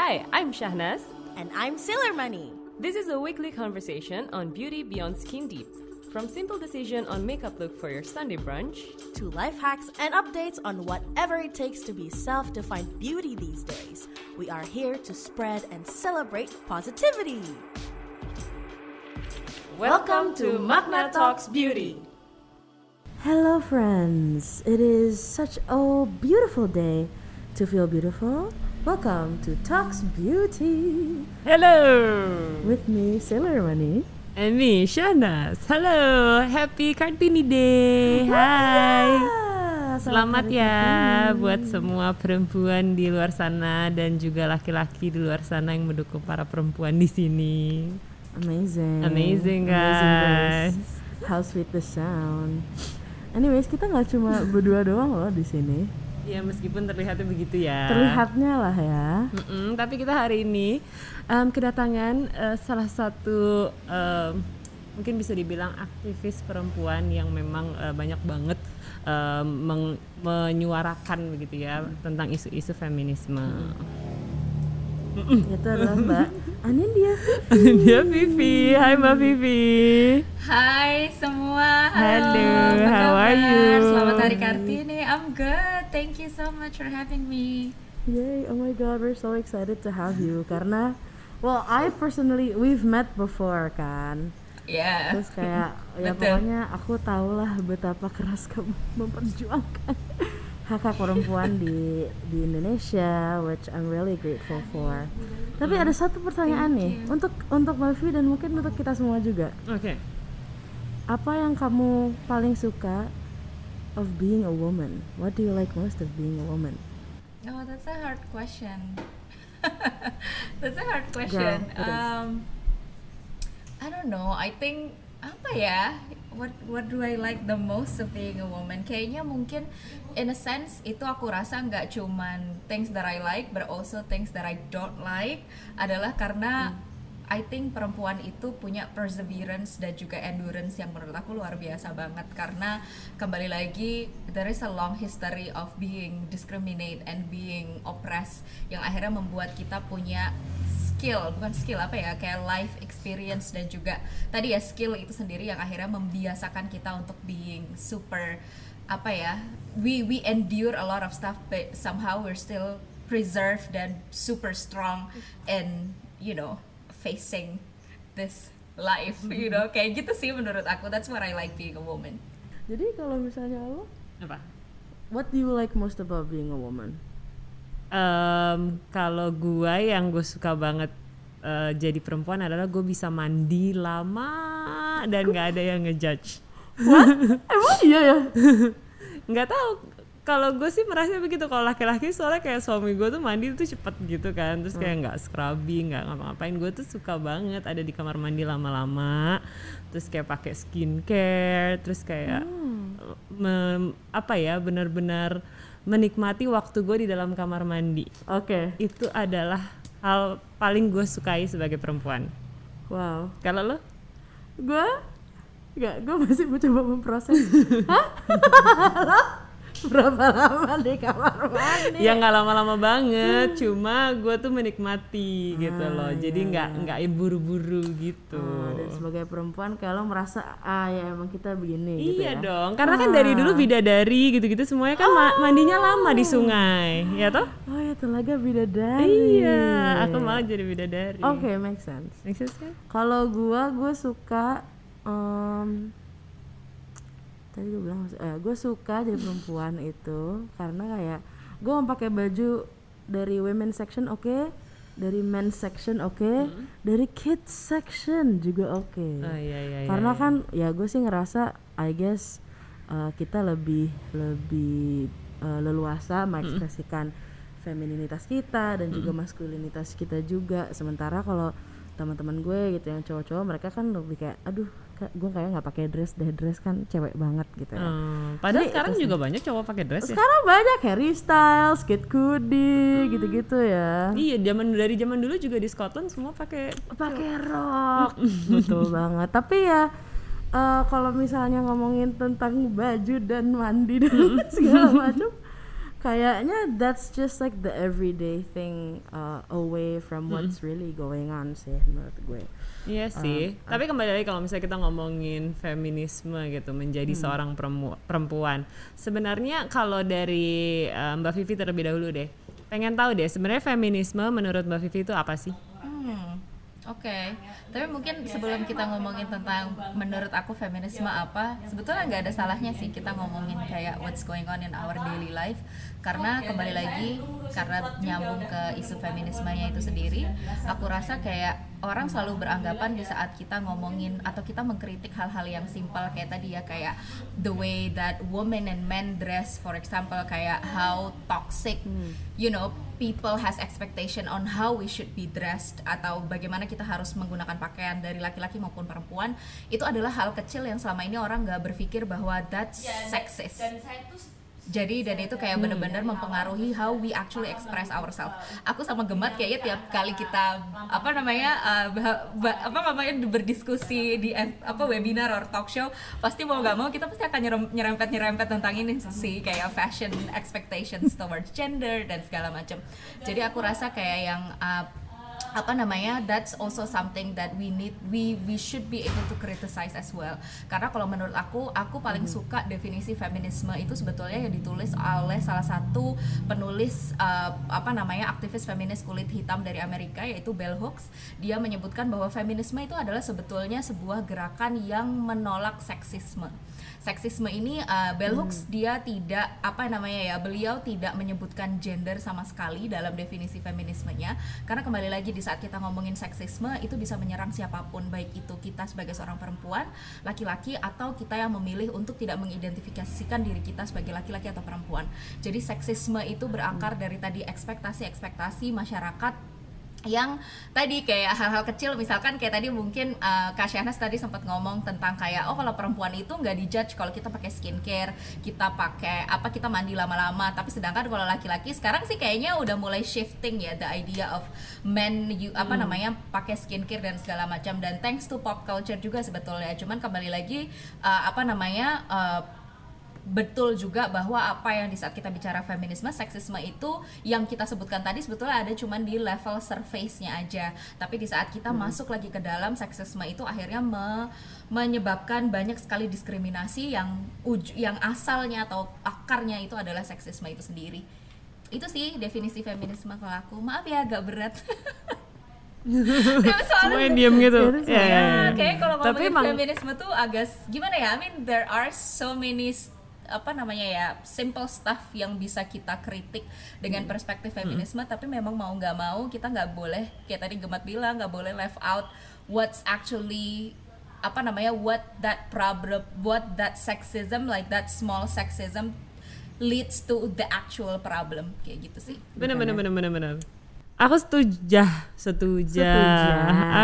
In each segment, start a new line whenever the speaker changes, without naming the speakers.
Hi, I'm Shahnaz.
And I'm Sailor Money.
This is a weekly conversation on beauty beyond skin deep. From simple decision on makeup look for your Sunday brunch
To life hacks and updates on whatever it takes to be self defined beauty these days. We are here to spread and celebrate positivity.
Welcome to Magna Talks Beauty.
Hello, friends. It is such a beautiful day to feel beautiful. Welcome to Talks Beauty
Hello,
with me, Sailor Money.
and me Shahnaz. Hello, Happy Kartini Day. Hai.
Ah,
Selamat ya
Kartini.
buat semua perempuan di luar sana dan juga laki-laki di luar sana yang mendukung para perempuan di sini.
Amazing.
Amazing,
Amazing
guys.
How sweet the sound. Anyways, kita nggak cuma berdua doang loh di sini.
Ya meskipun terlihatnya begitu ya.
Terlihatnya lah ya.
Mm-mm, tapi kita hari ini em, kedatangan eh, salah satu em, mungkin bisa dibilang aktivis perempuan yang memang eh, banyak banget meng- menyuarakan begitu ya tentang isu-isu feminisme.
Itu adalah Mbak Anindya
Dia Vivi, hai Mbak Vivi.
Hai semua,
Halo, how are you?
Selamat Hari Kartini, I'm good. Thank you so much for having me.
Yay, oh my god, we're so excited to have you karena well, I personally we've met before kan.
Ya,
Terus kayak ya
Betul.
pokoknya aku tahu lah betapa keras kamu memperjuangkan hak hak perempuan di di Indonesia, which I'm really grateful for. Tapi ada satu pertanyaan nih untuk untuk Mbak Vi dan mungkin untuk kita semua juga.
Oke.
Apa yang kamu paling suka of being a woman? What do you like most of being a woman?
oh that's a hard question. that's a hard question.
is.
Um, I don't know. I think apa ya? What What do I like the most of being a woman? Kayaknya mungkin in a sense itu aku rasa nggak cuman things that I like, but also things that I don't like adalah karena I think perempuan itu punya perseverance dan juga endurance yang menurut aku luar biasa banget karena kembali lagi there is a long history of being discriminate and being oppressed yang akhirnya membuat kita punya skill bukan skill apa ya kayak life experience dan juga tadi ya skill itu sendiri yang akhirnya membiasakan kita untuk being super apa ya we we endure a lot of stuff but somehow we're still preserved dan super strong and you know facing this life you know kayak gitu sih menurut aku that's what I like being a woman
Jadi kalau misalnya lo
Apa?
What do you like most about being a woman?
Em, kalau gua yang gue suka banget eh, jadi perempuan adalah gue bisa mandi lama dan nggak ada yang ngejudge.
Emang iya ya?
nggak tahu. Kalau gue sih merasa begitu. Kalau laki-laki soalnya kayak suami gue tuh mandi tuh cepet gitu kan. Terus kayak nggak scrubbing nggak ngapa-ngapain. Gue tuh suka banget ada di kamar mandi lama-lama. Terus kayak pakai skincare terus kayak mem- apa ya benar-benar menikmati waktu gue di dalam kamar mandi
Oke.
itu adalah hal paling gue sukai sebagai perempuan
Wow.
kalau lo
Gue Enggak, gue masih mencoba memproses. Hah? Berapa lama di kamar mandi?
ya nggak lama-lama banget. Cuma gue tuh menikmati gitu
Ah,
loh jadi
iya,
nggak nggak buru-buru gitu.
Oh, dan sebagai perempuan kalau merasa ah ya emang kita begini gitu
iya
ya.
dong. Karena kan dari dulu bidadari gitu-gitu semuanya kan ma- mandinya lama di sungai. Ya toh?
Oh ya telaga bidadari.
iya aku mau jadi bidadari.
Oke, make sense.
Make sense kan?
Kalau gua gue suka em, tadi gue bilang eh, gue suka jadi perempuan itu karena kayak gue mau pakai baju dari women section oke dari men section oke dari kids section juga oke.
Oh iya iya iya,
karena
iya.
kan ya gue sih ngerasa I guess uh, kita lebih lebih uh, leluasa mengekspresikan femininitas kita dan juga maskulinitas kita juga. Sementara kalau teman-teman gue gitu yang cowok-cowok mereka kan lebih kayak aduh gue kayak nggak pakai dress deh dress kan cewek banget gitu ya.
Hmm, padahal
Jadi
sekarang juga banyak cowok pakai dress ya?
Sekarang banyak Harry Styles, Kid Cudi gitu-gitu ya.
Iya zaman dari zaman dulu juga di Scotland semua pakai
pakai rok betul banget. Tapi ya eh, kalau misalnya ngomongin tentang baju dan mandi dan segala macam kayaknya that's just like the everyday thing uh, away from what's really going on sih menurut gue.
Iya sih. Tapi kembali lagi kalau misalnya kita ngomongin feminisme gitu, menjadi seorang peremu- perempuan. Sebenarnya kalau dari eh, Mbak Vivi terlebih dahulu deh. Pengen tahu deh sebenarnya feminisme menurut Mbak Vivi itu apa sih?
Hmm, Oke, tapi mungkin sebelum kita ngomongin tentang menurut aku feminisme apa, sebetulnya nggak ada salahnya sih kita ngomongin kayak what's going on in our daily life, karena kembali lagi karena nyambung ke isu feminismenya itu sendiri, aku rasa kayak orang selalu beranggapan di saat kita ngomongin atau kita mengkritik hal-hal yang simpel kayak tadi ya kayak the way that women and men dress, for example kayak how toxic, you know people has expectation on how we should be dressed atau bagaimana kita harus menggunakan pakaian dari laki-laki maupun perempuan itu adalah hal kecil yang selama ini orang nggak berpikir bahwa that's sexist jadi dan itu kayak bener-bener mempengaruhi how we actually express ourselves. Aku sama Gemat kayaknya tiap kali kita apa namanya uh, bah- bah- apa namanya berdiskusi di F- apa webinar or talk show pasti mau nggak mau kita pasti akan nyerem- nyerempet-nyerempet tentang ini sih kayak fashion expectations towards gender dan segala macam. Jadi aku rasa kayak yang uh, apa namanya that's also something that we need we we should be able to criticize as well. Karena kalau menurut aku aku paling suka definisi feminisme itu sebetulnya yang ditulis oleh salah satu penulis uh, apa namanya aktivis feminis kulit hitam dari Amerika yaitu Bell Hooks. Dia menyebutkan bahwa feminisme itu adalah sebetulnya sebuah gerakan yang menolak seksisme seksisme ini uh, Bell Hooks dia tidak apa namanya ya beliau tidak menyebutkan gender sama sekali dalam definisi feminismenya. Karena kembali lagi di saat kita ngomongin seksisme itu bisa menyerang siapa pun baik itu kita sebagai seorang perempuan laki-laki atau kita yang memilih untuk tidak mengidentifikasikan diri kita sebagai laki-laki atau perempuan. Jadi seksisme itu berakar dari tadi ekspektasi-ekspektasi masyarakat yang tadi kayak hal-hal kecil misalkan kayak tadi mungkin uh, Kak Syahnas tadi sempat ngomong tentang kayak oh kalau perempuan itu nggak dijudge kalau kita pakai skincare kita pakai apa kita mandi lama-lama. Tapi sedangkan kalau laki-laki sekarang sih kayaknya udah mulai shifting ya the idea of men you, apa namanya pakai skincare dan segala macam. Dan thanks to pop culture juga sebetulnya. Cuman kembali lagi uh, apa namanya uh, betul juga bahwa apa yang di saat kita bicara feminisme seksisme itu yang kita sebutkan tadi sebetulnya ada cuman di level surface-nya aja tapi di saat kita masuk lagi ke dalam seksisme itu akhirnya me- menyebabkan banyak sekali diskriminasi yang uj- yang asalnya atau akarnya itu adalah seksisme itu sendiri itu sih definisi feminisme kalau aku maaf ya agak berat
Semua yang diem gitu.
Ya,
Ya, ya.
kayak kalau
Tapi
ngomongin
emang
feminisme tuh agak gimana ya? I mean there are so many apa namanya ya simple stuff yang bisa kita kritik dengan
Hmm.
perspektif feminisme tapi memang mau nggak mau kita nggak boleh kayak tadi Gemat bilang nggak boleh left out what's actually apa namanya what that problem what that sexism like that small sexism leads to the actual problem kayak gitu sih
bener bener bener bener bener. Aku setuju, setuju.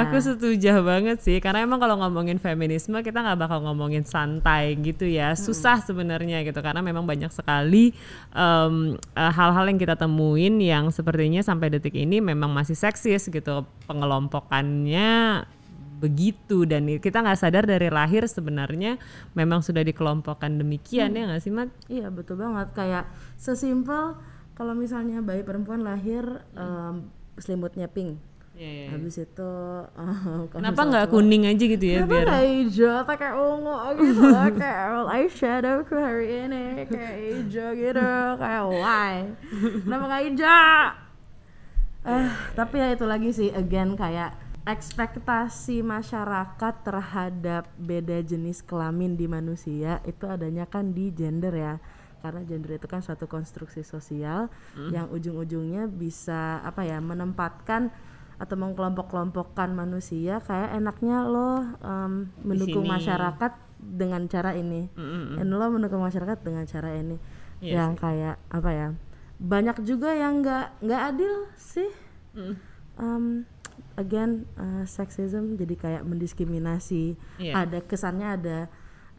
Aku setuju banget sih, karena emang kalau ngomongin feminisme kita nggak bakal ngomongin santai gitu ya, susah sebenarnya gitu, karena memang banyak sekali eh, hal-hal yang kita temuin yang sepertinya sampai detik ini memang masih seksis gitu, pengelompokannya begitu dan kita nggak sadar dari lahir sebenarnya memang sudah dikelompokkan demikian ya nggak sih Mat?
Iya betul banget. Kayak sesimpel kalau misalnya bayi perempuan lahir em, selimutnya pink.
Iya, iya.
Habis itu kalau
Kenapa nggak kuning aja gitu ya
Kenapa
biar
hijau? Atau kayak ungu gitu loh kayak eyeshadow ku hari ini kayak hijau gitu kayak why kenapa nggak hijau? Eh tapi ya itu lagi sih again kayak ekspektasi masyarakat terhadap beda jenis kelamin di manusia itu adanya kan di gender ya karena gender itu kan suatu konstruksi sosial yang ujung-ujungnya bisa apa ya menempatkan atau mengkelompok-kelompokkan manusia kayak enaknya lo em, mendukung masyarakat dengan cara ini. Dan lo mendukung masyarakat dengan cara ini.
Iya
yang kayak apa ya banyak juga yang nggak nggak adil sih. Em, again eh, sexism jadi kayak mendiskriminasi.
Iya.
ada kesannya ada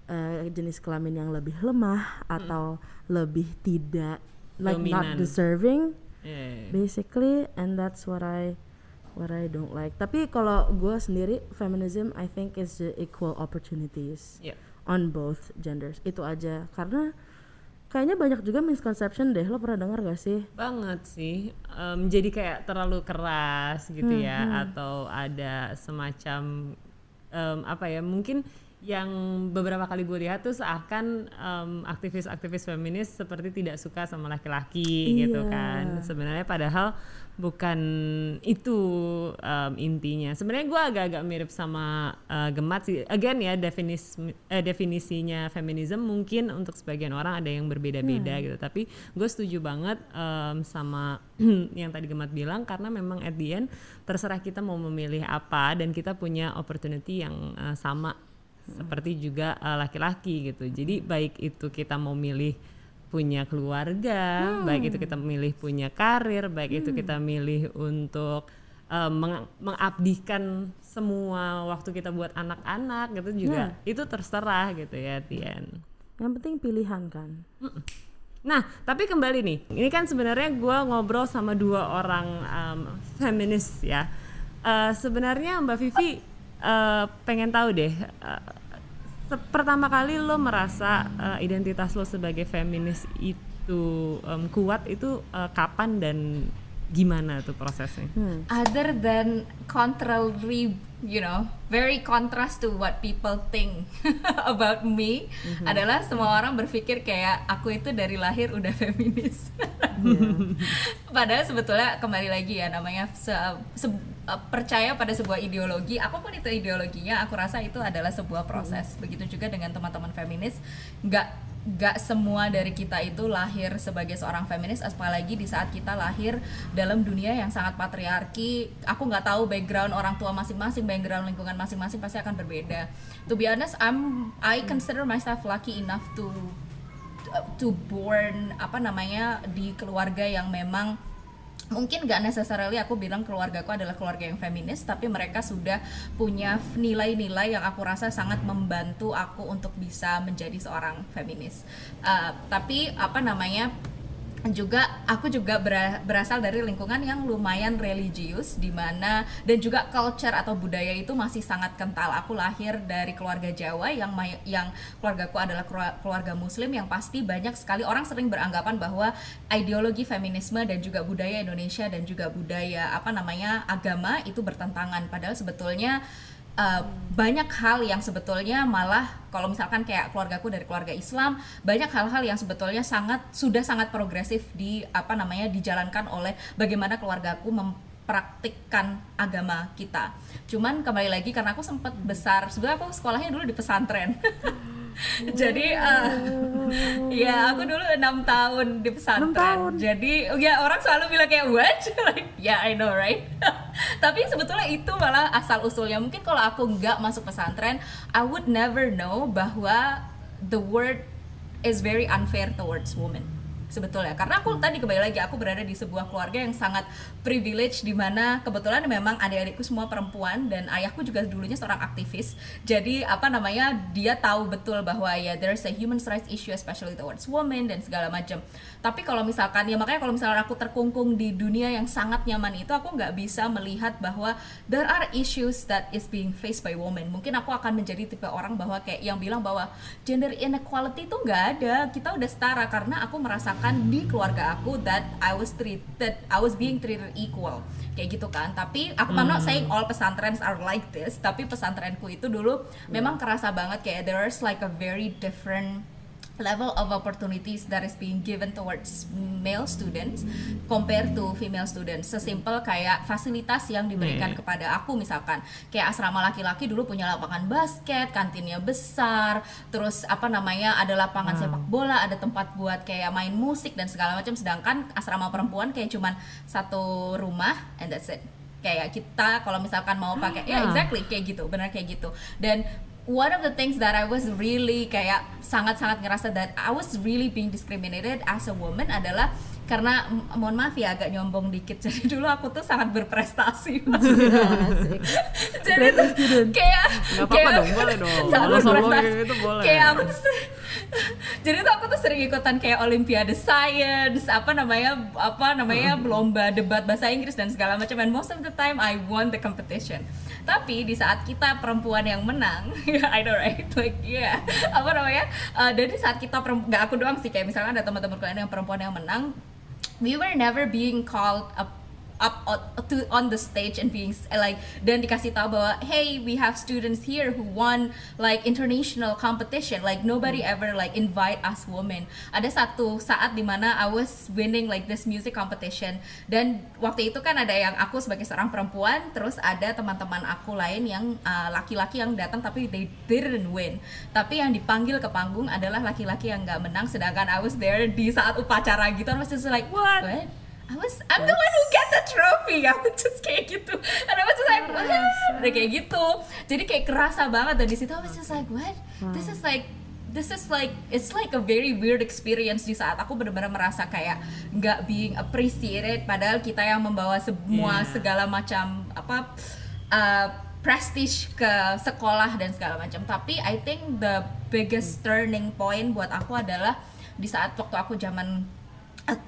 eh, jenis kelamin yang lebih lemah atau lebih tidak like
Dominan.
not deserving.
Iya.
basically and that's what I what I don't like. Tapi kalau gue sendiri feminism I think is the equal opportunities
Iya.
on both genders. Itu aja. Karena kayaknya banyak juga misconception deh. Lo pernah dengar gak sih?
Banget sih. Em, jadi kayak terlalu keras gitu ya. Atau ada semacam em, apa ya mungkin yang beberapa kali gue lihat tuh seakan em, aktivis-aktivis feminis seperti tidak suka sama laki-laki gitu
Iya.
kan. Sebenarnya padahal bukan itu em, intinya. Sebenarnya gue agak-agak mirip sama eh, Gemat sih. Again ya definis eh, definisinya feminism mungkin untuk sebagian orang ada yang berbeda-beda gitu. Tapi gue setuju banget em, sama yang tadi Gemat bilang karena memang at the end terserah kita mau memilih apa dan kita punya opportunity yang eh, sama seperti juga eh, laki-laki gitu. Jadi baik itu kita mau milih punya keluarga, baik itu kita milih punya karir, baik itu kita milih untuk meng- mengabdikan semua waktu kita buat anak-anak gitu juga itu terserah gitu ya Tian.
yang penting pilihan kan?
Nah, tapi kembali nih, ini kan sebenarnya gue ngobrol sama dua orang em, feminis ya. Eh, sebenarnya Mbak Vivi eh, pengen tahu deh, eh, se- pertama kali lo merasa eh, identitas lo sebagai feminis itu em, kuat itu eh, kapan dan gimana tuh prosesnya?
other than contrary you know very contrast to what people think about me adalah semua orang berpikir kayak aku itu dari lahir udah feminis. Padahal sebetulnya kembali lagi ya namanya se- se- percaya pada sebuah ideologi apa pun itu ideologinya aku rasa itu adalah sebuah proses. Begitu juga dengan teman-teman feminis nggak nggak semua dari kita itu lahir sebagai seorang feminis apalagi di saat kita lahir dalam dunia yang sangat patriarki. Aku nggak tahu background orang tua masing-masing background lingkungan masing-masing pasti akan berbeda. To be honest I'm I consider myself lucky enough to to born apa namanya di keluarga yang memang mungkin gak necessarily aku bilang keluargaku adalah keluarga yang feminis tapi mereka sudah punya nilai-nilai yang aku rasa sangat membantu aku untuk bisa menjadi seorang feminis. Uh, tapi apa namanya juga aku juga bera- berasal dari lingkungan yang lumayan religius di mana dan juga culture atau budaya itu masih sangat kental. Aku lahir dari keluarga Jawa yang yang keluargaku adalah keluar- keluarga muslim yang pasti banyak sekali orang sering beranggapan bahwa ideologi feminisme dan juga budaya Indonesia dan juga budaya apa namanya agama itu bertentangan padahal sebetulnya Uh, banyak hal yang sebetulnya malah kalau misalkan kayak keluargaku dari keluarga Islam banyak hal-hal yang sebetulnya sangat sudah sangat progresif di apa namanya dijalankan oleh bagaimana keluargaku mempraktikkan agama kita. Cuman kembali lagi karena aku sempat besar sebenarnya aku sekolahnya dulu di pesantren. Jadi uh, ya aku dulu enam tahun di pesantren. Jadi ya orang selalu bilang kayak what? Like yeah I know right tapi sebetulnya itu malah asal usulnya. Mungkin kalau aku nggak masuk pesantren I would never know bahwa the word is very unfair towards women. Sebetulnya. Karena aku tadi kembali lagi aku berada di sebuah keluarga yang sangat privilege di mana kebetulan memang adik-adikku semua perempuan dan ayahku juga dulunya seorang aktivis. Jadi apa namanya dia tahu betul bahwa ya there's a human rights issue especially towards women dan segala macam tapi kalau misalkan ya makanya kalau misalkan aku terkungkung di dunia yang sangat nyaman itu aku nggak bisa melihat bahwa there are issues that is being faced by women. Mungkin aku akan menjadi tipe orang bahwa kayak yang bilang bahwa gender inequality itu nggak ada. Kita udah setara karena aku merasakan di keluarga aku that I was treated I was being treated equal. Kayak gitu kan. Tapi aku I'm not saying all pesantren are like this tapi pesantrenku itu dulu memang kerasa banget kayak there's like a very different level of opportunities that is being given towards male students compared to female students. Sesimpel kayak fasilitas yang diberikan
Hmm.
kepada aku misalkan kayak asrama laki-laki dulu punya lapangan basket, kantinnya besar, terus apa namanya ada lapangan sepak bola, ada tempat buat kayak main musik dan segala macam. Sedangkan asrama perempuan kayak cuman satu rumah and that's it. Kayak kita kalau misalkan mau pakai ya
Ah.
exactly kayak gitu, benar kayak gitu. Dan one of the things that I was really kayak sangat-sangat ngerasa that I was really being discriminated as a woman adalah karena mohon maaf ya agak nyombong dikit jadi dulu aku tuh sangat berprestasi
Asik.
jadi tuh kayak
Nggak apa-apa
kayak-
dong, boleh dong.
sangat
sombong
berprestasi.
kayak gitu boleh.
kayak aku tuh jadi tuh aku tuh sering ikutan kayak olimpiade science apa namanya apa namanya lomba debat bahasa Inggris dan segala macam and most of the time I won the competition tapi di saat kita perempuan yang menang I know right like yeah apa namanya uh, dan di saat kita perempuan nggak aku doang sih kayak misalnya ada teman-teman kalian yang perempuan yang menang we were never being called up up on- to on the stage and being like dan dikasih tahu bahwa hey we have students here who won like international competition. Like nobody ever like invite us women. Ada satu saat di mana I was winning like this music competition. Dan waktu itu kan ada yang aku sebagai seorang perempuan terus ada teman-teman aku lain yang uh, laki-laki yang datang tapi they didn't win. Tapi yang dipanggil ke panggung adalah laki-laki yang nggak menang sedangkan I was there di saat upacara gitu. I was just like
What?
what? I was I'm the one who get the trophy. Was just kayak gitu. And I was just like, what? Udah kayak gitu. Jadi kayak kerasa banget dan di situ I was just like, what? This is like this is like it's like a very weird experience di saat aku benar-benar merasa kayak nggak being appreciated padahal kita yang membawa semua
Yeah.
segala macam apa uh, prestige ke sekolah dan segala macam tapi I think the biggest turning point buat aku adalah di saat waktu aku zaman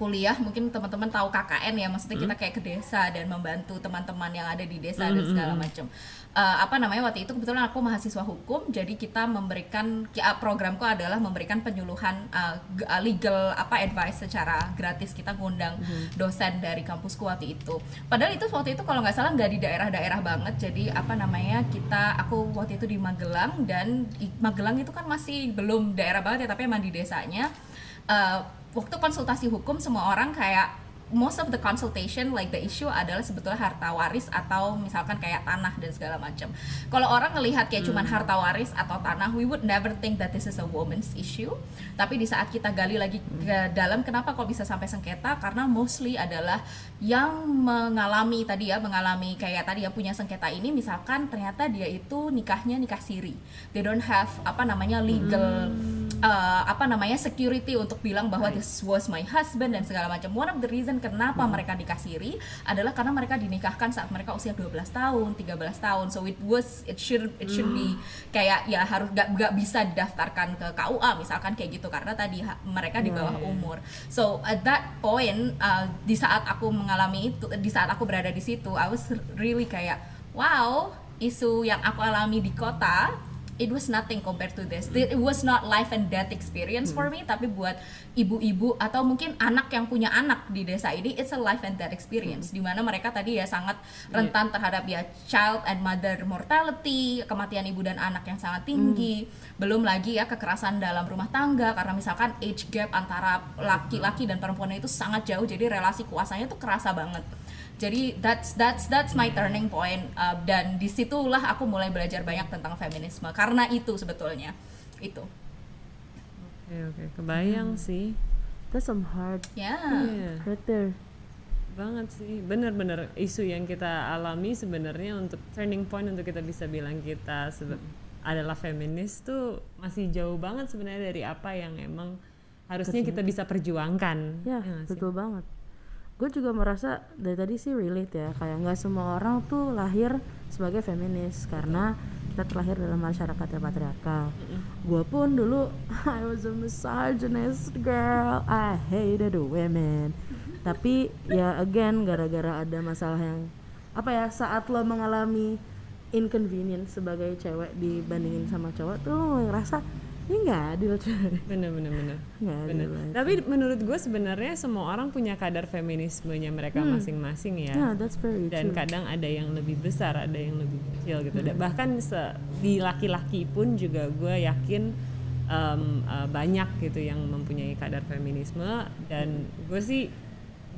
kuliah mungkin teman-teman tahu KKN ya maksudnya kita kayak ke desa dan membantu teman-teman yang ada di desa dan segala macam Uh, apa namanya waktu itu kebetulan aku mahasiswa hukum jadi kita memberikan uh, programku adalah memberikan penyuluhan uh, legal apa advice secara gratis. Kita ngundang dosen dari kampusku waktu itu. Padahal itu waktu itu kalau nggak salah nggak di daerah-daerah banget jadi apa namanya kita aku waktu itu di Magelang dan Magelang itu kan masih belum daerah banget ya tapi emang di desanya. Uh, waktu konsultasi hukum semua orang kayak most of the consultation like the issue adalah sebetulnya harta waris atau misalkan kayak tanah dan segala macam. Kalau orang ngelihat kayak cuman harta waris atau tanah, we would never think that this is a woman's issue. Tapi di saat kita gali lagi ke dalam, kenapa kok bisa sampai sengketa? Karena mostly adalah yang mengalami tadi ya, mengalami kayak tadi yang punya sengketa ini, misalkan ternyata dia itu nikahnya nikah siri. They don't have apa namanya legal uh, apa namanya security untuk bilang bahwa this was my husband dan segala macam. One of the reason kenapa mereka nikah siri adalah karena mereka dinikahkan saat mereka usia 12 tahun, 13 tahun. So it was it should it should be kayak ya harus gak, gak bisa didaftarkan ke KUA misalkan kayak gitu karena tadi ha- mereka di bawah umur. So at that point uh, di saat aku mengalami itu di saat aku berada di situ I was really kayak wow isu yang aku alami di kota it was nothing compared to this. It was not life and death experience for me, tapi buat ibu-ibu atau mungkin anak yang punya anak di desa ini, it's a life and death experience. Di mana mereka tadi ya sangat rentan terhadap ya child and mother mortality, kematian ibu dan anak yang sangat tinggi. Belum lagi ya kekerasan dalam rumah tangga karena misalkan age gap antara laki-laki dan perempuan itu sangat jauh, jadi relasi kuasanya tuh kerasa banget jadi that's that's that's my turning point uh, dan di situlah aku mulai belajar banyak tentang feminisme karena itu sebetulnya itu
Oke oke, kebayang sih.
That's some hard
ya
Iya.
right there.
banget sih bener-bener isu yang kita alami sebenarnya untuk turning point untuk kita bisa bilang kita sebe- adalah feminis tuh masih jauh banget sebenarnya dari apa yang emang harusnya kita bisa perjuangkan
Ya,
sih?
betul banget. Gue juga merasa dari tadi sih relate ya, kayak nggak semua orang tuh lahir sebagai feminis karena kita terlahir dalam masyarakat yang patriarkal. Gue pun dulu I was a misogynist girl, I hated women. Tapi ya again gara-gara ada masalah yang apa ya saat lo mengalami inconvenience sebagai cewek dibandingin sama cowok tuh lo ngerasa ini nggak adil coy
bener bener bener. Bener. tapi menurut gue sebenarnya semua orang punya kadar feminismenya mereka masing-masing ya.
Yeah, that's very
dan
true.
kadang ada yang lebih besar ada yang lebih kecil gitu. Dan bahkan se- di laki-laki pun juga gue yakin em, eh, banyak gitu yang mempunyai kadar feminisme. Dan gue sih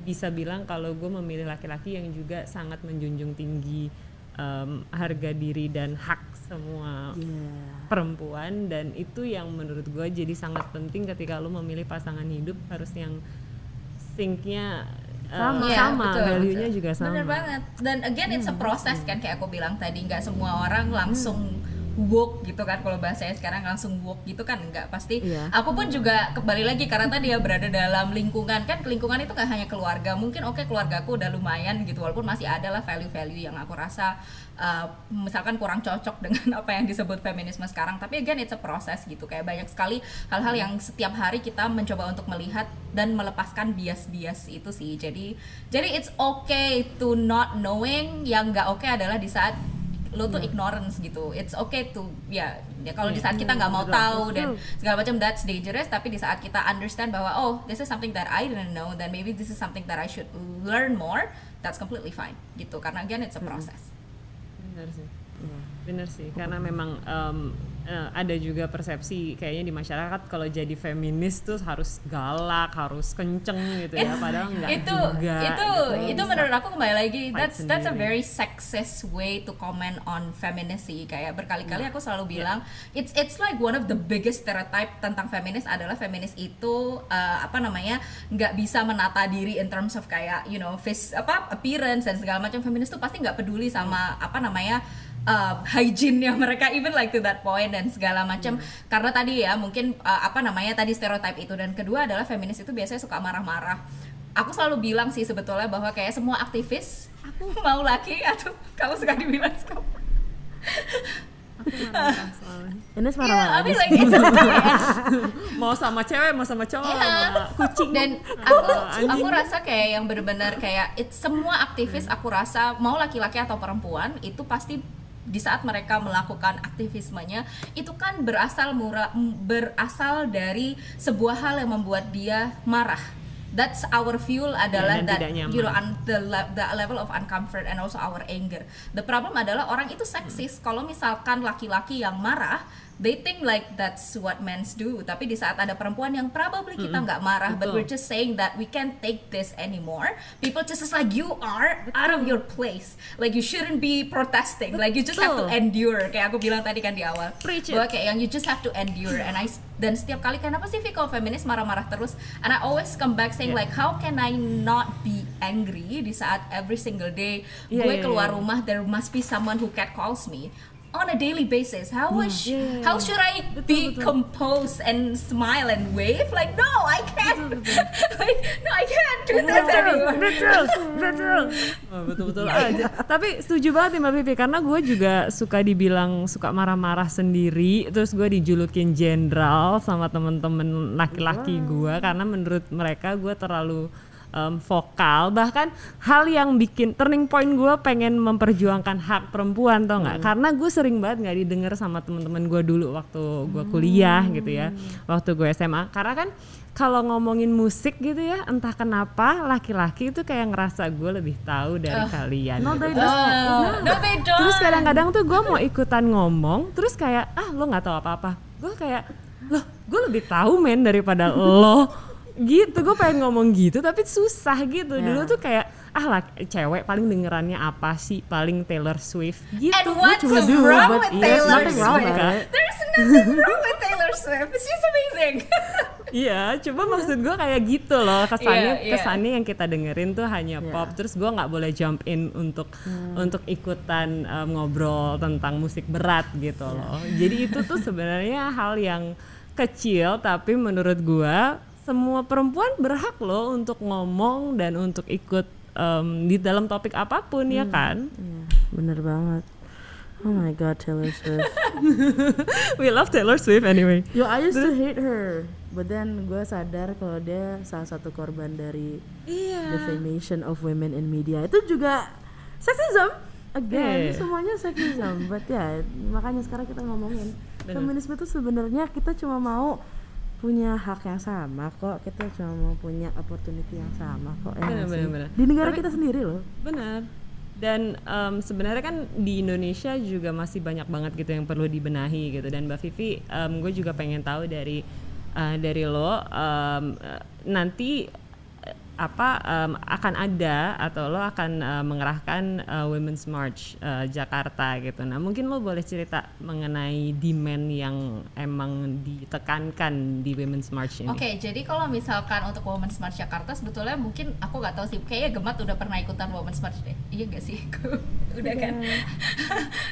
bisa bilang kalau gue memilih laki-laki yang juga sangat menjunjung tinggi em, harga diri dan hak semua
Yeah.
perempuan dan itu yang menurut gue jadi sangat penting ketika lu memilih pasangan hidup harus yang syncnya uh,
Sama.
Iya,
sama
betul,
value-nya juga sama
Bener banget. Dan again it's a process kan kayak aku bilang tadi nggak semua orang langsung woke gitu kan kalau bahasanya sekarang langsung woke gitu kan enggak pasti.
Iya.
aku pun juga kembali lagi karena tadi ya berada dalam lingkungan. Kan lingkungan itu nggak hanya keluarga mungkin oke keluargaku udah lumayan gitu walaupun masih ada lah value-value yang aku rasa uh, misalkan kurang cocok dengan apa yang disebut feminisme sekarang. Tapi again it's a process gitu. Kayak banyak sekali hal-hal yang setiap hari kita mencoba untuk melihat dan melepaskan bias-bias itu sih. Jadi jadi it's okay to not knowing. Yang nggak oke adalah di saat lo tuh ignorance gitu. It's okay to ya ya kalau di saat kita nggak mau tahu dan segala macam that's dangerous. Tapi di saat kita understand bahwa oh this is something that I didn't know then maybe this is something that I should learn more that's completely fine gitu. Karena again it's a process.
Bener sih. Bener sih. Karena memang em, eh, ada juga persepsi kayaknya di masyarakat kalau jadi feminis tuh harus galak harus kenceng gitu ya
It's-
padahal enggak
itu
juga
itu
gitu.
itu menurut aku kembali lagi that's that's a very sexist way to comment on femininity kayak berkali-kali
Iya.
aku selalu bilang it's it's like one of the biggest stereotype tentang feminis adalah feminis itu uh, apa namanya nggak bisa menata diri in terms of kayak you know face apa appearance dan segala macam feminis tuh pasti nggak peduli sama apa namanya uh, hygiene-nya mereka even like to that point dan segala macam. Karena tadi ya mungkin uh, apa namanya tadi stereotype itu. Dan kedua adalah feminis itu biasanya suka marah-marah. Aku selalu bilang sih sebetulnya bahwa kayak semua aktivis mau laki atau kamu suka dibilang suka
Marah-marah.
Ini
Iya,
marah-marah.
like
mau sama cewek mau sama cowok
Iya.
sama kucing.
Dan aku aku rasa kayak yang bener-bener kayak it, semua aktivis
Hmm.
aku rasa mau laki-laki atau perempuan itu pasti di saat mereka melakukan aktivismenya itu kan berasal mura, m- berasal dari sebuah hal yang membuat dia marah. That's our fuel adalah
dan
that you know un- the, the level of uncomfort and also our anger. The problem adalah orang itu seksis. Kalau misalkan laki-laki yang marah they think like that's what men do. Tapi di saat ada perempuan yang probably kita nggak marah but
Betul.
we're just saying that we can't take this anymore. People just is like you are out of your place. Like you shouldn't be protesting. Like you just have to endure. Kayak aku bilang tadi kan di awal.
Preach
bahwa kayak yang you just have to endure. And I dan setiap kali kenapa sih Vi kalau feminis marah-marah terus? And I always come back saying
Yeah.
like how can I not be angry di saat every single day
Yeah,
gue
yeah,
keluar
yeah.
rumah there must be someone who cat calls me on a daily basis. How
Yeah, yeah,
how
yeah.
should I
Betul,
be
betul.
composed and smile and wave? Like no I can't. Like no I can't do this anymore.
betul betul. Oh, betul betul. Aja tapi setuju banget nih mbak Vivi karena gue juga suka dibilang suka marah-marah sendiri terus gue dijulukin jenderal sama temen-temen laki-laki gue karena menurut mereka gue terlalu em, vokal bahkan hal yang bikin turning point gue pengen memperjuangkan hak perempuan tau nggak? Karena gue sering banget nggak didengar sama temen-temen gue dulu waktu gue kuliah gitu ya waktu gue SMA karena kan kalau ngomongin musik gitu ya entah kenapa laki-laki itu kayak ngerasa gue lebih tahu dari kalian
No,
gitu.
they don't.
Oh, no they don't.
terus kadang-kadang tuh gue mau ikutan ngomong terus kayak ah lo nggak tahu apa-apa. Gue kayak loh gue lebih tahu men daripada lo gitu gue pengen ngomong gitu tapi susah gitu dulu tuh kayak ah lah cewek paling dengerannya apa sih paling Taylor Swift gitu
And what's
cuma
wrong
but
with
there's
Taylor
nothing wrong
Swift? There's nothing wrong with Taylor Swift. She's amazing.
Iya, coba maksud gue kayak gitu loh kesannya
Iya, iya.
kesannya yang kita dengerin tuh hanya
Iya.
pop. Terus gue nggak boleh jump in untuk untuk ikutan um, ngobrol tentang musik berat gitu loh. Jadi itu tuh sebenarnya hal yang kecil tapi menurut gue semua perempuan berhak loh untuk ngomong dan untuk ikut um, di dalam topik apa pun ya kan.
Iya, bener banget. Oh my god, Taylor Swift.
We love Taylor Swift anyway.
Yo, I used to hate her, but then gue sadar kalau dia salah satu korban dari
Iya.
defamation of women in media. Itu juga sexism. Again,
Iya.
semuanya sexism. But ya, makanya sekarang kita ngomongin
Bener.
feminisme itu sebenarnya kita cuma mau punya hak yang sama kok. Kita cuma mau punya opportunity yang sama kok. ya
Bener, bener, bener.
Di negara
Tapi-
kita sendiri loh.
Benar. Dan em, sebenarnya kan di Indonesia juga masih banyak banget gitu yang perlu dibenahi gitu. Dan Mbak Vivi, gue juga pengen tahu dari eh, dari lo eh, nanti apa em, akan ada atau lo akan eh, mengerahkan eh, Women's March eh, Jakarta gitu. Nah mungkin lo boleh cerita mengenai demand yang emang ditekankan di Women's March ini.
Oke, jadi kalau misalkan untuk Women's March Jakarta sebetulnya mungkin aku nggak tahu sih, kayaknya Gemat udah pernah ikutan Women's March deh. Iya gak sih? udah kan?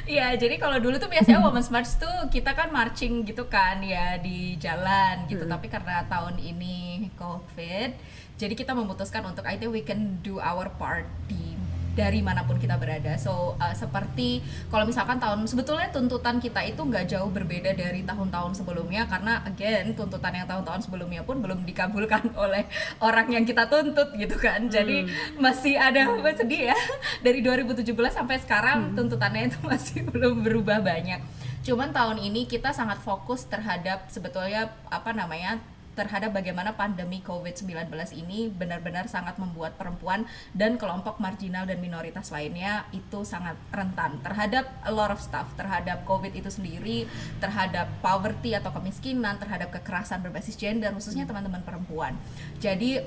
Iya, jadi kalau dulu tuh biasanya Women's March tuh kita kan marching gitu kan ya di jalan gitu. Tapi karena tahun ini COVID, jadi kita memutuskan untuk I think we can do our part di dari mana pun kita berada. So uh, seperti kalau misalkan tahun sebetulnya tuntutan kita itu nggak jauh berbeda dari tahun-tahun sebelumnya karena again tuntutan yang tahun-tahun sebelumnya pun belum dikabulkan oleh orang yang kita tuntut gitu kan. Jadi masih ada apa sedih ya dari 2017 sampai sekarang tuntutannya itu masih belum berubah banyak. Cuman tahun ini kita sangat fokus terhadap sebetulnya apa namanya terhadap bagaimana pandemi COVID-19 ini benar-benar sangat membuat perempuan dan kelompok marginal dan minoritas lainnya itu sangat rentan terhadap a lot of stuff, terhadap COVID itu sendiri, terhadap poverty atau kemiskinan, terhadap kekerasan berbasis gender, khususnya teman-teman perempuan. Jadi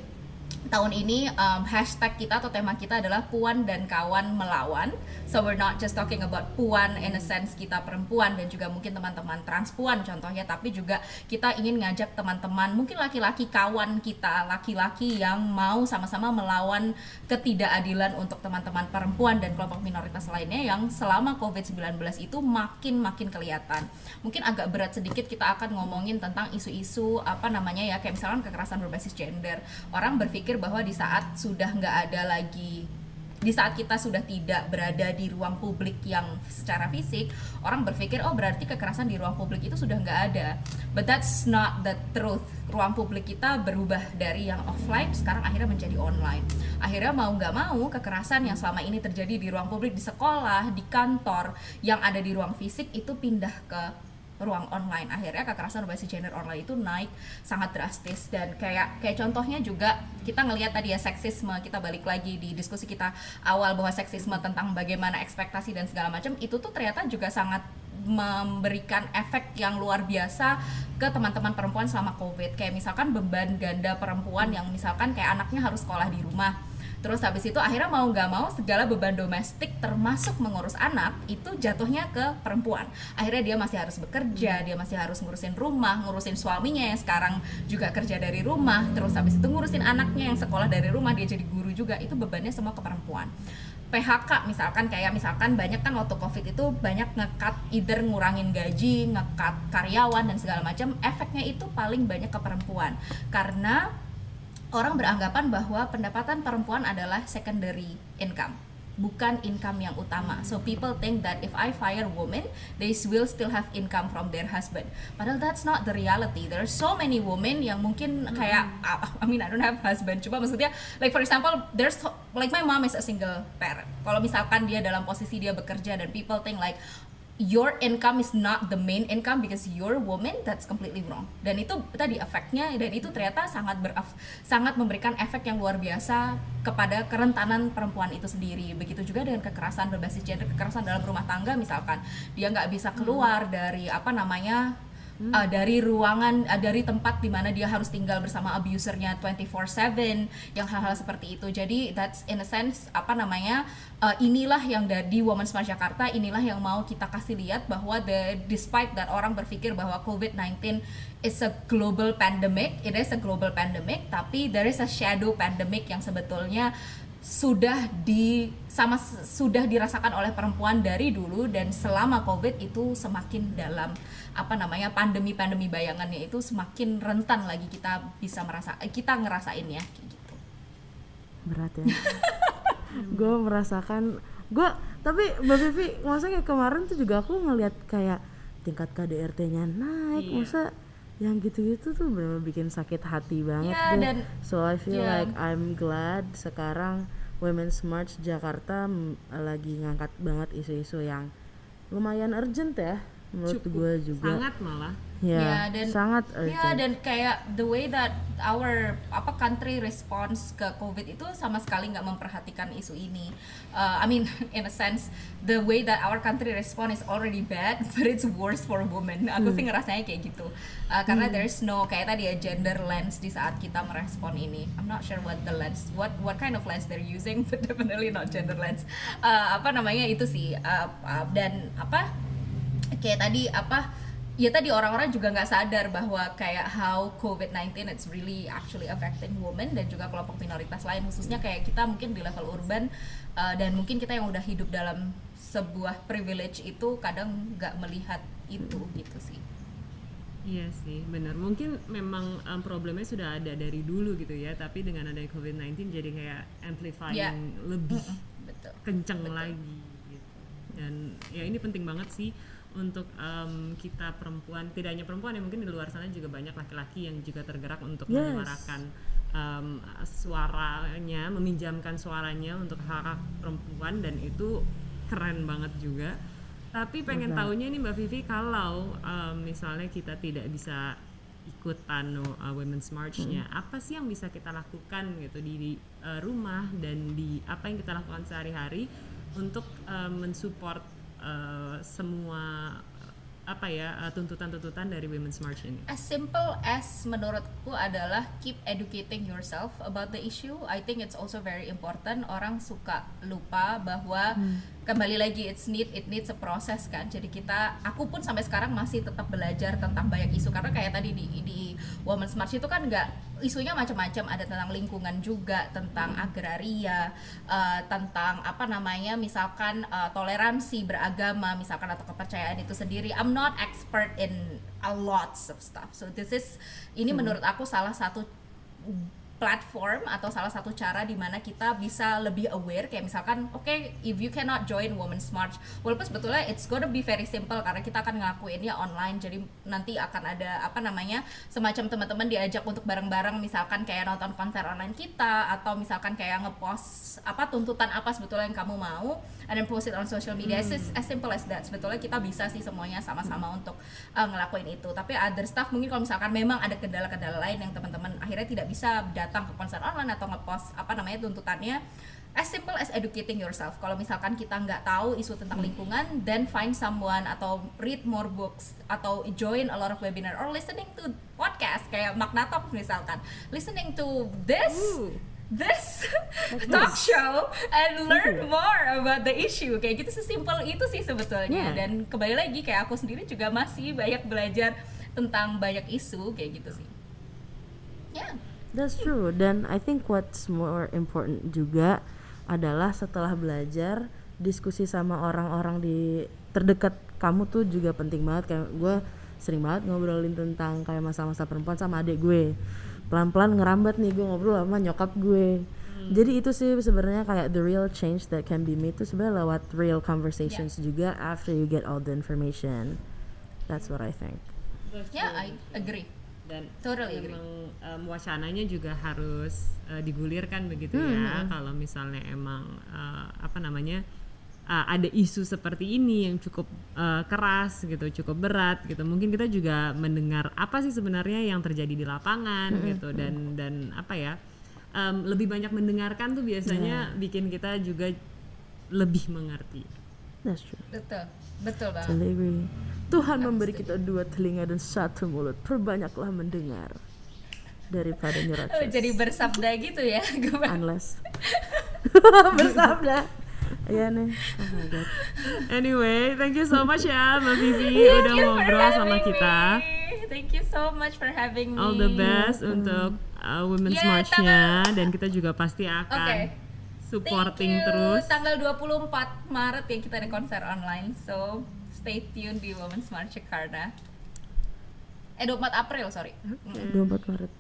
tahun ini um, hashtag kita atau tema kita adalah puan dan kawan melawan. So we're not just talking about puan in a sense kita perempuan dan juga mungkin teman-teman transpuan contohnya tapi juga kita ingin ngajak teman-teman mungkin laki-laki kawan kita laki-laki yang mau sama-sama melawan ketidakadilan untuk teman-teman perempuan dan kelompok minoritas lainnya yang selama COVID-19 itu makin makin kelihatan. Mungkin agak berat sedikit kita akan ngomongin tentang isu-isu apa namanya ya kayak misalkan kekerasan berbasis gender. Orang berpikir bahwa di saat sudah nggak ada lagi di saat kita sudah tidak berada di ruang publik yang secara fisik orang berpikir oh berarti kekerasan di ruang publik itu sudah nggak ada. But that's not the truth. Ruang publik kita berubah dari yang offline sekarang akhirnya menjadi online. Akhirnya mau nggak mau kekerasan yang selama ini terjadi di ruang publik di sekolah di kantor yang ada di ruang fisik itu pindah ke ruang online. Akhirnya kekerasan berbasis gender online itu naik sangat drastis. Dan kayak kayak contohnya juga kita ngelihat tadi ya seksisme kita balik lagi di diskusi kita awal bahwa seksisme tentang bagaimana ekspektasi dan segala macam itu tuh ternyata juga sangat memberikan efek yang luar biasa ke teman-teman perempuan selama covid. Kayak misalkan beban ganda perempuan yang misalkan kayak anaknya harus sekolah di rumah Terus habis itu akhirnya mau nggak mau segala beban domestik termasuk mengurus anak itu jatuhnya ke perempuan. Akhirnya dia masih harus bekerja, dia masih harus ngurusin rumah, ngurusin suaminya yang sekarang juga kerja dari rumah. Terus habis itu ngurusin anaknya yang sekolah dari rumah, dia jadi guru juga. Itu bebannya semua ke perempuan. PHK misalkan kayak misalkan banyak kan waktu covid itu banyak ngekat either ngurangin gaji, ngekat karyawan dan segala macam efeknya itu paling banyak ke perempuan karena orang beranggapan bahwa pendapatan perempuan adalah secondary income bukan income yang utama. So people think that if I fire women, they will still have income from their husband. Padahal that's not the reality. There are so many women yang mungkin kayak I mean I don't have husband. Coba maksudnya like for example, there's like my mom is a single parent. Kalau misalkan dia dalam posisi dia bekerja dan people think like your income is not the main income because you're a woman that's completely wrong. Dan itu tadi efeknya dan itu ternyata sangat ber sangat memberikan efek yang luar biasa kepada kerentanan perempuan itu sendiri. Begitu juga dengan kekerasan berbasis gender kekerasan dalam rumah tangga misalkan. Dia nggak bisa keluar dari apa namanya uh, dari ruangan uh, dari tempat di mana dia harus tinggal bersama abusernya 24/7 yang hal-hal seperti itu. Jadi that's in a sense apa namanya uh, inilah yang dari Women's March Jakarta inilah yang mau kita kasih lihat bahwa the despite that orang berpikir bahwa COVID-19 is a global pandemic it is a global pandemic tapi there is a shadow pandemic yang sebetulnya sudah di sama sudah dirasakan oleh perempuan dari dulu dan selama covid itu semakin dalam apa namanya pandemi-pandemi bayangannya itu semakin rentan lagi kita bisa merasa eh, kita ngerasainnya kayak gitu.
berat ya gue merasakan gue tapi mbak Vivi maksudnya kayak kemarin tuh juga aku ngelihat kayak tingkat KDRT-nya naik
Iya.
masa yang gitu-gitu tuh benar bikin sakit hati banget
Iya,
deh.
dan-
so I feel
iya.
like I'm glad sekarang Women's March Jakarta lagi ngangkat banget isu-isu yang lumayan urgent ya menurut
cukup
gue juga
sangat malah
ya
Ya, dan
sangat
Ya
urgent
dan kayak the way that our apa country response ke COVID itu sama sekali nggak memperhatikan isu ini. Uh, I mean in a sense the way that our country respond is already bad, but it's worse for women. Aku sih ngerasanya kayak gitu. Uh, karena there's no kayak tadi ya gender lens di saat kita merespon ini. I'm not sure what the lens, what what kind of lens they're using, but definitely not gender lens. Uh, apa namanya itu sih uh, uh, dan apa kayak tadi apa ya tadi orang-orang juga nggak sadar bahwa kayak how COVID-19 it's really actually affecting women dan juga kelompok minoritas lain khususnya kayak kita mungkin di level urban uh, dan mungkin kita yang udah hidup dalam sebuah privilege itu kadang nggak melihat itu gitu sih.
Iya sih, benar. Mungkin memang um, problemnya sudah ada dari dulu gitu ya, tapi dengan adanya COVID-19 jadi kayak amplifying
Ya.
lebih
Betul.
kenceng lagi gitu. Dan ya ini penting banget sih untuk um, kita perempuan, tidak hanya perempuan ya mungkin di luar sana juga banyak laki-laki yang juga tergerak untuk
Yes.
menyuarakan um, suaranya, meminjamkan suaranya untuk hak perempuan dan itu keren banget juga. Tapi pengen tahunya nih Mbak Vivi kalau um, misalnya kita tidak bisa ikutan uh, Women's March-nya, apa sih yang bisa kita lakukan gitu di, di, uh, rumah dan di apa yang kita lakukan sehari-hari untuk um, mensupport uh, semua apa ya uh, tuntutan-tuntutan dari Women's March ini?
As simple as menurutku adalah keep educating yourself about the issue. I think it's also very important. Orang suka lupa bahwa kembali lagi it's need it needs a process kan. Jadi kita aku pun sampai sekarang masih tetap belajar tentang banyak isu karena kayak tadi di di Women's March itu kan nggak isunya macam-macam. Ada tentang lingkungan juga tentang agraria eh, tentang apa namanya misalkan eh, toleransi beragama misalkan atau kepercayaan itu sendiri. I'm not expert in a lots of stuff. So this is ini menurut aku salah satu platform atau salah satu cara di mana kita bisa lebih aware kayak misalkan oke if you cannot join Women's March walaupun sebetulnya it's gonna be very simple karena kita akan ngelakuinnya online jadi nanti akan ada apa namanya semacam teman-teman diajak untuk bareng-bareng misalkan kayak nonton konser online kita atau misalkan kayak ngepost apa tuntutan apa sebetulnya yang kamu mau and then post it on social media. It's just as simple as that. Sebetulnya kita bisa sih semuanya sama-sama untuk uh, ngelakuin itu. Tapi other stuff mungkin kalau misalkan memang ada kendala-kendala lain yang teman-teman akhirnya tidak bisa datang ke konser online atau ngepost apa namanya tuntutannya as simple as educating yourself. Kalau misalkan kita nggak tahu isu tentang lingkungan then find someone atau read more books atau join a lot of webinar or listening to podcast kayak Magna Talk misalkan. Listening to this
Ooh.
This talk show and learn more about the issue kayak gitu sesimpel itu sih sebetulnya
Yeah.
dan kembali lagi kayak aku sendiri juga masih banyak belajar tentang banyak isu kayak gitu sih ya
That's true. Dan I think what's more important juga adalah setelah belajar diskusi sama orang-orang di terdekat kamu tuh juga penting banget. Kayak gue sering banget ngobrolin tentang kayak masalah-masalah perempuan sama adik gue. Pelan-pelan ngerambat nih gue ngobrol sama nyokap gue. Jadi itu sih sebenarnya kayak the real change that can be made tuh sebenarnya lewat real conversations juga after you get all the information. That's what I think.
ya I agree
dan
Totally agree.
memang um, wacananya juga harus uh, digulirkan begitu
Hmm,
ya kalau misalnya emang uh, apa namanya uh, ada isu seperti ini yang cukup uh, keras gitu cukup berat gitu mungkin kita juga mendengar apa sih sebenarnya yang terjadi di lapangan
Hmm,
gitu dan dan apa ya um, lebih banyak mendengarkan tuh biasanya bikin kita juga lebih mengerti
That's true.
betul betul banget
Totally agree. Tuhan memberi kita dua telinga dan satu mulut. Perbanyaklah mendengar daripada
Oh,
nyuracas.
jadi bersabda gitu ya
Unless bersabda. Iya nih. Oh my god.
anyway thank you so much ya Mbak Vivi
Thank
udah ngobrol sama kita
me. Thank you so much for having me.
all the best untuk uh, Women's
Yeah,
March-nya dan kita juga pasti akan
Oke.
supporting
Thank you.
terus.
Tanggal 24 Maret ya kita ada konser online. So, stay tune di Women's March Jakarta. Eh 24 April, sorry.
24 Maret.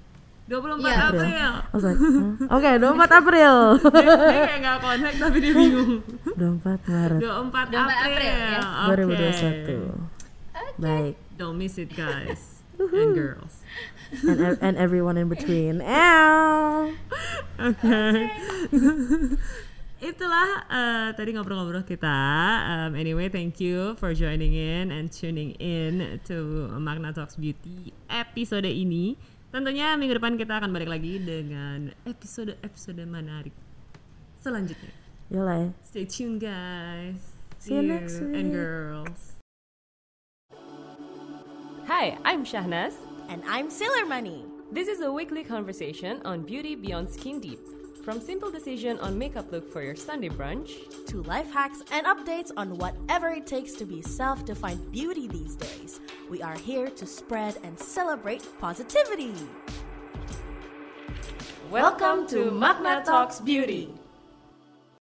24
Iya.
April.
Oh. Huh? Oke, 24 April.
dia, dia kayak nggak connect tapi dia bingung.
24 Maret
24
24
April.
April, yes.
Oke.
2021. Baik.
Don't miss it guys and girls.
And, ev- and everyone in between. Ow.
Oke. itulah uh, tadi ngobrol-ngobrol kita. Um, anyway, thank you for joining in and tuning in to Magna Talks Beauty episode ini. Tentunya minggu depan kita akan balik lagi dengan episode-episode menarik selanjutnya.
Yolah.
Stay tuned, guys.
See you next week.
and girls.
Hi, I'm Shahnaz.
And I'm Sailor Money.
This is a weekly conversation on beauty beyond skin deep. From simple decision on makeup look for your Sunday brunch
To life hacks and updates on whatever it takes to be self defined beauty these days. We are here to spread and celebrate positivity.
Welcome to Magna Talks Beauty.